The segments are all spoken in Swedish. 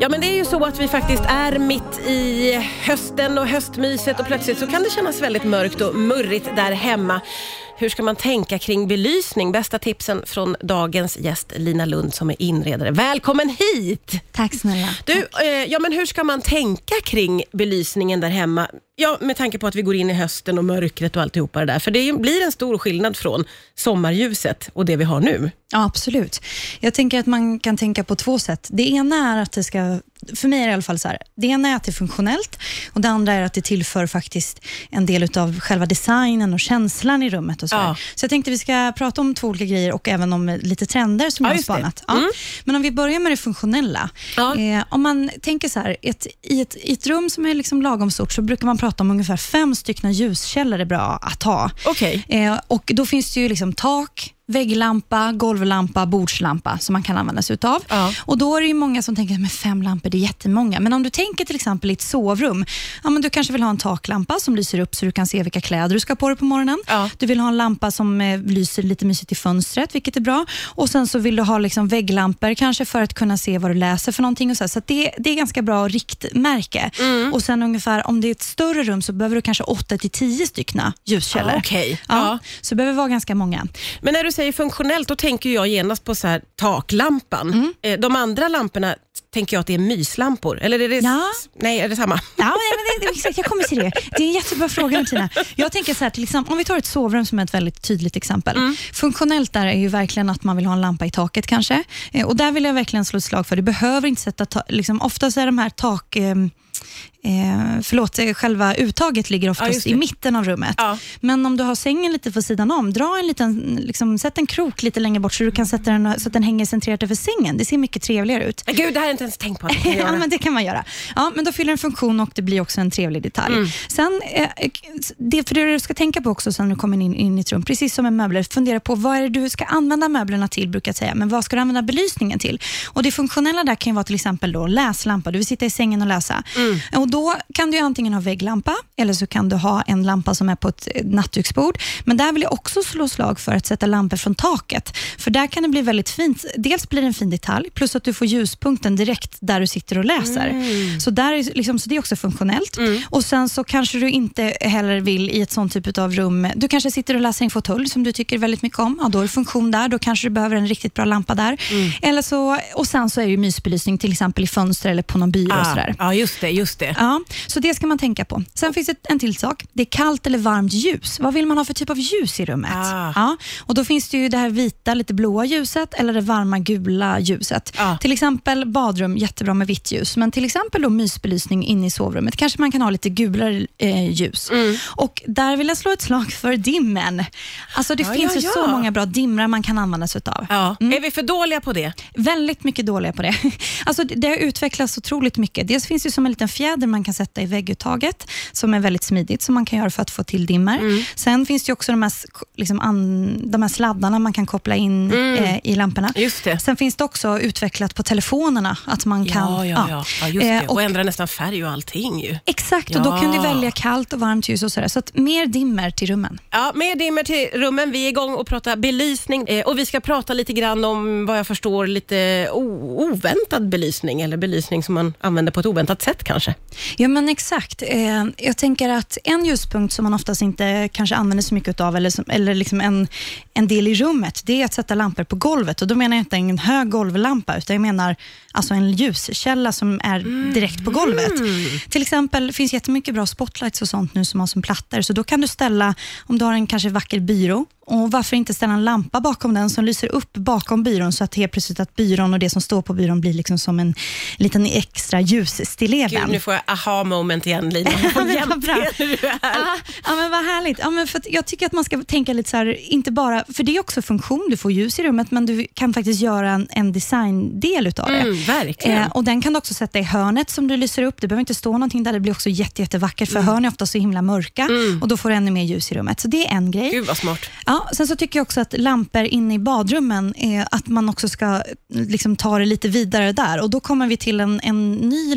Ja men det är ju så att vi faktiskt är mitt i hösten och höstmyset och plötsligt så kan det kännas väldigt mörkt och murrigt där hemma. Hur ska man tänka kring belysning? Bästa tipsen från dagens gäst Lina Lund som är inredare. Välkommen hit! Tack snälla. Du, eh, ja, men hur ska man tänka kring belysningen där hemma? Ja, med tanke på att vi går in i hösten och mörkret och alltihopa det där. För det blir en stor skillnad från sommarljuset och det vi har nu. Ja, absolut. Jag tänker att man kan tänka på två sätt. Det ena är att det ska, för mig är det i alla fall så här, det ena är att det är funktionellt och det andra är att det tillför faktiskt en del av själva designen och känslan i rummet. Och så, Ja. så jag tänkte vi ska prata om två olika grejer och även om lite trender som Ja, jag har spanat. Ja. Mm. Men om vi börjar med det funktionella. Ja. Eh, om man tänker så här, ett, i, ett, i ett rum som är liksom lagom stort så brukar man prata om ungefär fem stycken ljuskällor är bra att ha. Okej. Eh, och Då finns det ju liksom tak, vägglampa, golvlampa, bordslampa som man kan använda sig utav. Ja. Och Då är det ju många som tänker att fem lampor det är jättemånga. Men om du tänker till exempel i ett sovrum, ja, men du kanske vill ha en taklampa som lyser upp så du kan se vilka kläder du ska ha på dig på morgonen. Ja. Du vill ha en lampa som eh, lyser lite mysigt i fönstret, vilket är bra. Och Sen så vill du ha liksom vägglampor, kanske för att kunna se vad du läser för någonting. Och så här. så det, det är ganska bra riktmärke. Mm. Och sen ungefär, om det är ett större rum så behöver du kanske 8 till 10 stycken ljuskällor. Ah, okej. Ja, Ja. Så det behöver vara ganska många. Men när du säger funktionellt, då tänker jag genast på så här taklampan. Mm. Eh, De andra lamporna tänker jag att det är myslampor. Eller är det, Ja. nej, är det samma? Ja, men det, det, exakt, jag kommer till det. Det är en jättebra fråga Martina. Jag tänker så här, till exempel, om vi tar ett sovrum som är ett väldigt tydligt exempel. Mm. Funktionellt där är ju verkligen att man vill ha en lampa i taket kanske. Eh, och Där vill jag verkligen slå ett slag för, du behöver inte sätta, ta, liksom, oftast är de här tak... Eh, Eh, förlåt, själva uttaget ligger Ja, oftast det. i mitten av rummet. Ja. Men om du har sängen lite på sidan om, dra en liten, liksom, sätt en krok lite längre bort så du kan sätta den så att den hänger centrerat över sängen. Det ser mycket trevligare ut. Men Gud, det här har jag inte ens tänkt på ja, men det kan man göra. Ja, men då fyller en funktion och det blir också en trevlig detalj. Mm. Sen, eh, det, för det du ska tänka på också sen när du kommer in, in i ett rum, precis som med möbler, fundera på vad är det du ska använda möblerna till, brukar jag säga, men vad ska du använda belysningen till? Och Det funktionella där kan ju vara till exempel då läslampa, du vill sitta i sängen och läsa. Mm. Och Då kan du antingen ha vägglampa eller så kan du ha en lampa som är på ett eh, nattduksbord. Men där vill jag också slå slag för att sätta lampor från taket. För där kan det bli väldigt fint. Dels blir det en fin detalj, plus att du får ljuspunkten direkt där du sitter och läser. Mm. Så, där är, liksom, så det är också funktionellt. Och Sen så kanske du inte heller vill i ett sånt typ av rum, du kanske sitter och läser en fåtölj som du tycker väldigt mycket om. Ja, då är det funktion där, då kanske du behöver en riktigt bra lampa där. Mm. Eller så, och Sen så är ju mysbelysning till exempel i fönster eller på någon byrå. och Ah, sådär. ja, just det. Just det. Ja, så det ska man tänka på. Sen finns det en till sak. Det är kallt eller varmt ljus. Vad vill man ha för typ av ljus i rummet? Ah. Ja, och Då finns det ju det här vita, lite blåa ljuset eller det varma gula ljuset. Ah. Till exempel badrum, jättebra med vitt ljus. Men till exempel då mysbelysning inne i sovrummet. Kanske man kan ha lite gulare eh, ljus. Mm. Och Där vill jag slå ett slag för dimmen. Alltså Det Ja, finns ja, ju ja. så många bra dimrar man kan använda sig av. Ja. Är vi för dåliga på det? Väldigt mycket dåliga på det. Alltså, det- har utvecklats otroligt mycket. Dels finns det som en liten fjäder man kan sätta i vägguttaget, som är väldigt smidigt, som man kan göra för att få till dimmer. Sen finns det också de här, liksom an, de här sladdarna man kan koppla in eh, i lamporna. Just det. Sen finns det också utvecklat på telefonerna, att man kan... Ja, ja, ja. ja just Eh, det. Och, och- ändra nästan färg och allting ju. Exakt, och då kan du Ja. välja kallt och varmt ljus och sådär. Så att mer dimmer till rummen. Ja, mer dimmer till rummen. Vi är igång och pratar belysning eh, och vi ska prata lite grann om vad jag förstår lite oväntad belysning eller belysning som man använder på ett oväntat sätt kanske. Ja, men exakt. Eh, jag tänker att en ljuspunkt som man oftast inte kanske använder så mycket av, eller, som, eller liksom en, en del i rummet, det är att sätta lampor på golvet. Och Då menar jag inte en hög golvlampa, utan jag menar alltså en ljuskälla som är direkt på golvet. Till exempel, det finns jättemycket bra spotlights och sånt nu som har som plattor, så då kan du ställa, om du har en kanske vacker byrå, och varför inte ställa en lampa bakom den som lyser upp bakom byrån, så att helt plötsligt att byrån och det som står på byrån blir liksom som en liten extra ljusstilleben. Får jag aha moment igen Lina. Får men bra. du är. Ja, ja, men vad härligt. Ja, men för jag tycker att man ska tänka lite så här, inte bara, för det är också funktion, du får ljus i rummet, men du kan faktiskt göra en, en designdel utav det. Mm, verkligen. Eh, och Den kan du också sätta i hörnet som du lyser upp. Det behöver inte stå någonting där, det blir också jätte, jättevackert, för hörn är ofta så himla mörka och då får du ännu mer ljus i rummet. Så det är en grej. Gud vad smart. Ja, sen så tycker jag också att lampor inne i badrummen, eh, att man också ska liksom, ta det lite vidare där. Och Då kommer vi till en, en ny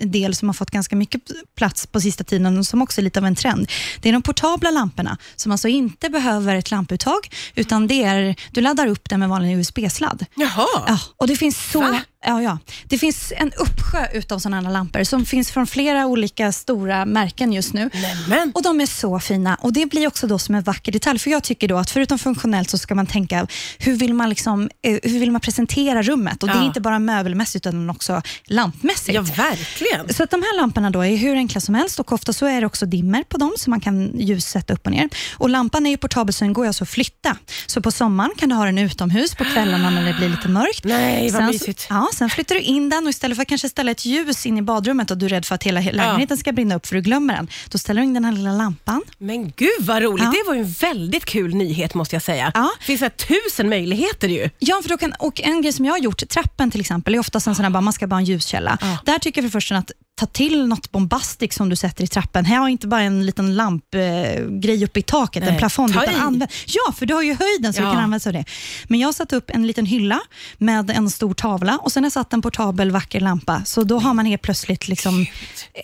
lampdel som har fått ganska mycket plats på sista tiden och som också är lite av en trend. Det är de portabla lamporna som alltså inte behöver ett lamputtag, utan det är, du laddar upp den med vanlig USB-sladd. Jaha. Ja, och det finns så Va? Ja, ja. Det finns en uppsjö utav sådana här lampor som finns från flera olika stora märken just nu. Nämen. Och De är så fina och det blir också då som en vacker detalj. För Jag tycker då att förutom funktionellt så ska man tänka hur vill man, liksom, eh, hur vill man presentera rummet? Och Det Ja. är inte bara möbelmässigt utan också lampmässigt. Ja, verkligen. Så att de här lamporna då är hur enkla som helst och ofta så är det också dimmer på dem så man kan ljussätta upp och ner. Och Lampan är ju portabel så den går alltså att flytta. Så på sommaren kan du ha den utomhus på kvällarna när det blir lite mörkt. Nej, vad sen, mysigt. Ja, sen flyttar du in den och istället för att kanske ställa ett ljus in i badrummet och du är rädd för att hela lägenheten ska brinna upp för du glömmer den, då ställer du in den här lilla lampan. Men gud vad roligt. Ja. Det var ju en väldigt kul nyhet måste jag säga. Ja. Det finns tusen möjligheter ju. Ja, för då kan, och en grej som jag har gjort, trappen till exempel, är oftast en sån här, bara, man ska bara ha en ljuskälla. Ja. Där tycker jag för första att ta till något bombastiskt som du sätter i trappen. Här har inte bara en liten lampgrej eh, uppe i taket, Nej, en plafond. ta Utan använd, ja, för du har ju höjden så Ja. du kan använda sig av det. Men jag har satt upp en liten hylla med en stor tavla och sen har jag satt en portabel vacker lampa. Så då har man helt plötsligt, liksom,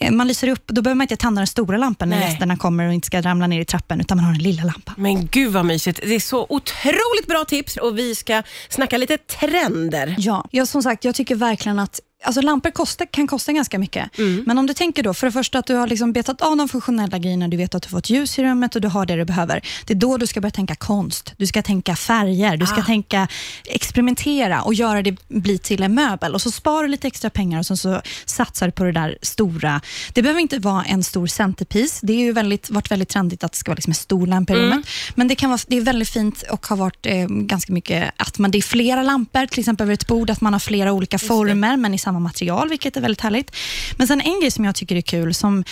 eh, man lyser upp, då behöver man inte tända den stora lampan när Nej. gästerna kommer och inte ska ramla ner i trappen, utan man har den lilla lampan. Men gud vad mysigt. Det är så otroligt bra tips och vi ska snacka lite trender. Ja, jag, som sagt, jag tycker verkligen att Alltså lampor kostar, kan kosta ganska mycket. Mm. Men om du tänker då, för det första att du har liksom betat av de funktionella grejerna, du vet att du får ett ljus i rummet och du har det du behöver. Det är då du ska börja tänka konst, du ska tänka färger, du ska Ah. tänka experimentera och göra det bli till en möbel. Och så sparar du lite extra pengar och sen så satsar du på det där stora. Det behöver inte vara en stor centerpiece. Det har ju väldigt, varit väldigt trendigt att det ska vara liksom en stor lampa i Mm. rummet. Men det, kan vara, det är väldigt fint och har varit eh, ganska mycket att man, det är flera lampor, till exempel över ett bord, att man har flera olika det. former, men i samma material, vilket är väldigt härligt. Men sen en grej som jag tycker är kul, som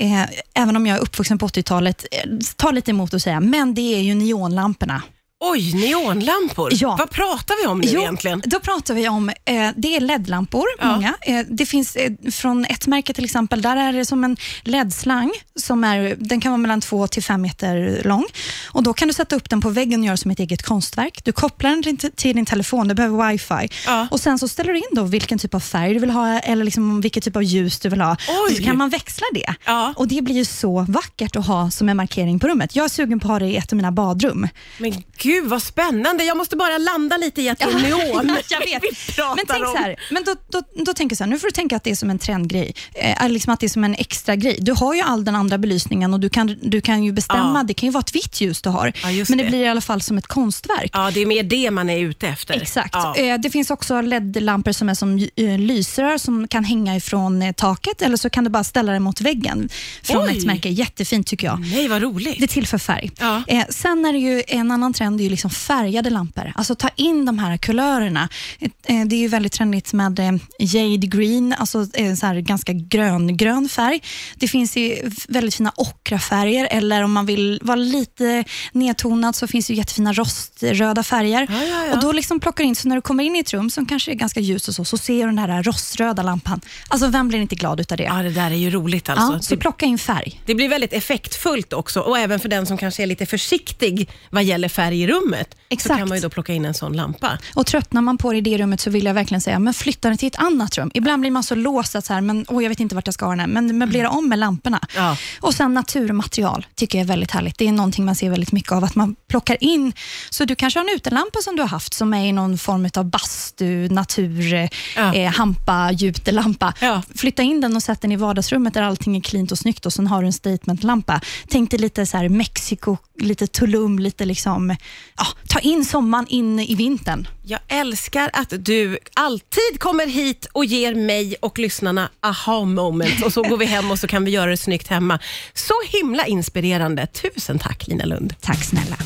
eh, även om jag är uppvuxen på 80-talet, eh, tar lite emot att säga, men det är ju neonlamporna. Oj, neonlampor. Ja. Vad pratar vi om nu Jo, egentligen? Då pratar vi om, eh, det är LED-lampor, Ja. många. Eh, det finns eh, från ett märke till exempel, där är det som en LED-slang, som är, den kan vara mellan 2 till 5 meter lång. Och Då kan du sätta upp den på väggen och göra som ett eget konstverk. Du kopplar den till, till din telefon, du behöver wifi. Ja. Och Sen så ställer du in då vilken typ av färg du vill ha, eller liksom vilket typ av ljus du vill ha. Oj. Och så kan man växla det. Ja. Och Det blir ju så vackert att ha som en markering på rummet. Jag är sugen på att ha det i ett av mina badrum. Men gud vad spännande. Jag måste bara landa lite i att det är neon. jag vet. Men tänk om. så här, men då, då, då tänker jag så här, nu får du tänka att det är som en trendgrej, eh, liksom att det är som en extra grej. Du har ju all den andra belysningen och du kan, du kan ju bestämma, Ja. det kan ju vara ett vitt ljus du har, Ja, men det, det. blir i alla fall som ett konstverk. Ja, det är mer det man är ute efter. Exakt. Ja. Eh, Det finns också LED-lampor som är som eh, lysrör som kan hänga ifrån eh, taket eller så kan du bara ställa den mot väggen från Oj. ett märke. Jättefint tycker jag. Nej, vad roligt. Det tillför färg. Ja. Eh, sen är det ju en annan trend, är ju liksom färgade lampor. Alltså ta in de här kulörerna. Eh, det är ju väldigt trendigt med eh, jade green, alltså eh, så här ganska grön, grön färg. Det finns ju väldigt fina ockrafärger eller om man vill vara lite nedtonad så finns det ju jättefina roströda färger. Ja, ja, ja. Och då liksom plockar in, så när du kommer in i ett rum som kanske är ganska ljust och så, så ser du den här roströda lampan. Alltså vem blir inte glad utav det? Ja, det där är ju roligt alltså. Ja, så det, plocka in färg. det blir väldigt effektfullt också och även för den som kanske är lite försiktig vad gäller färg rummet. Så Exakt. kan man ju då plocka in en sån lampa. Och tröttnar man på det i det rummet så vill jag verkligen säga, men flytta den till ett annat rum. Ibland blir man så låst att så här, men, åh, jag vet inte vart jag ska ha den här, men möblera om med lamporna. Ja. Och sen naturmaterial tycker jag är väldigt härligt. Det är någonting man ser väldigt mycket av, att man plockar in, så du kanske har en utelampa som du har haft som är i någon form av bastu, natur, Ja. eh, hampa, jutelampa. Ja. Flytta in den och sätt den i vardagsrummet där allting är cleant och snyggt och sen har du en statementlampa. Tänk dig lite så här Mexiko, lite Tulum, lite liksom, ja, ta in sommaren in i vintern. Jag älskar att du alltid kommer hit och ger mig och lyssnarna aha moment och så går vi hem och så kan vi göra det snyggt hemma. Så himla inspirerande. Tusen tack Lina Lund. Tack snälla.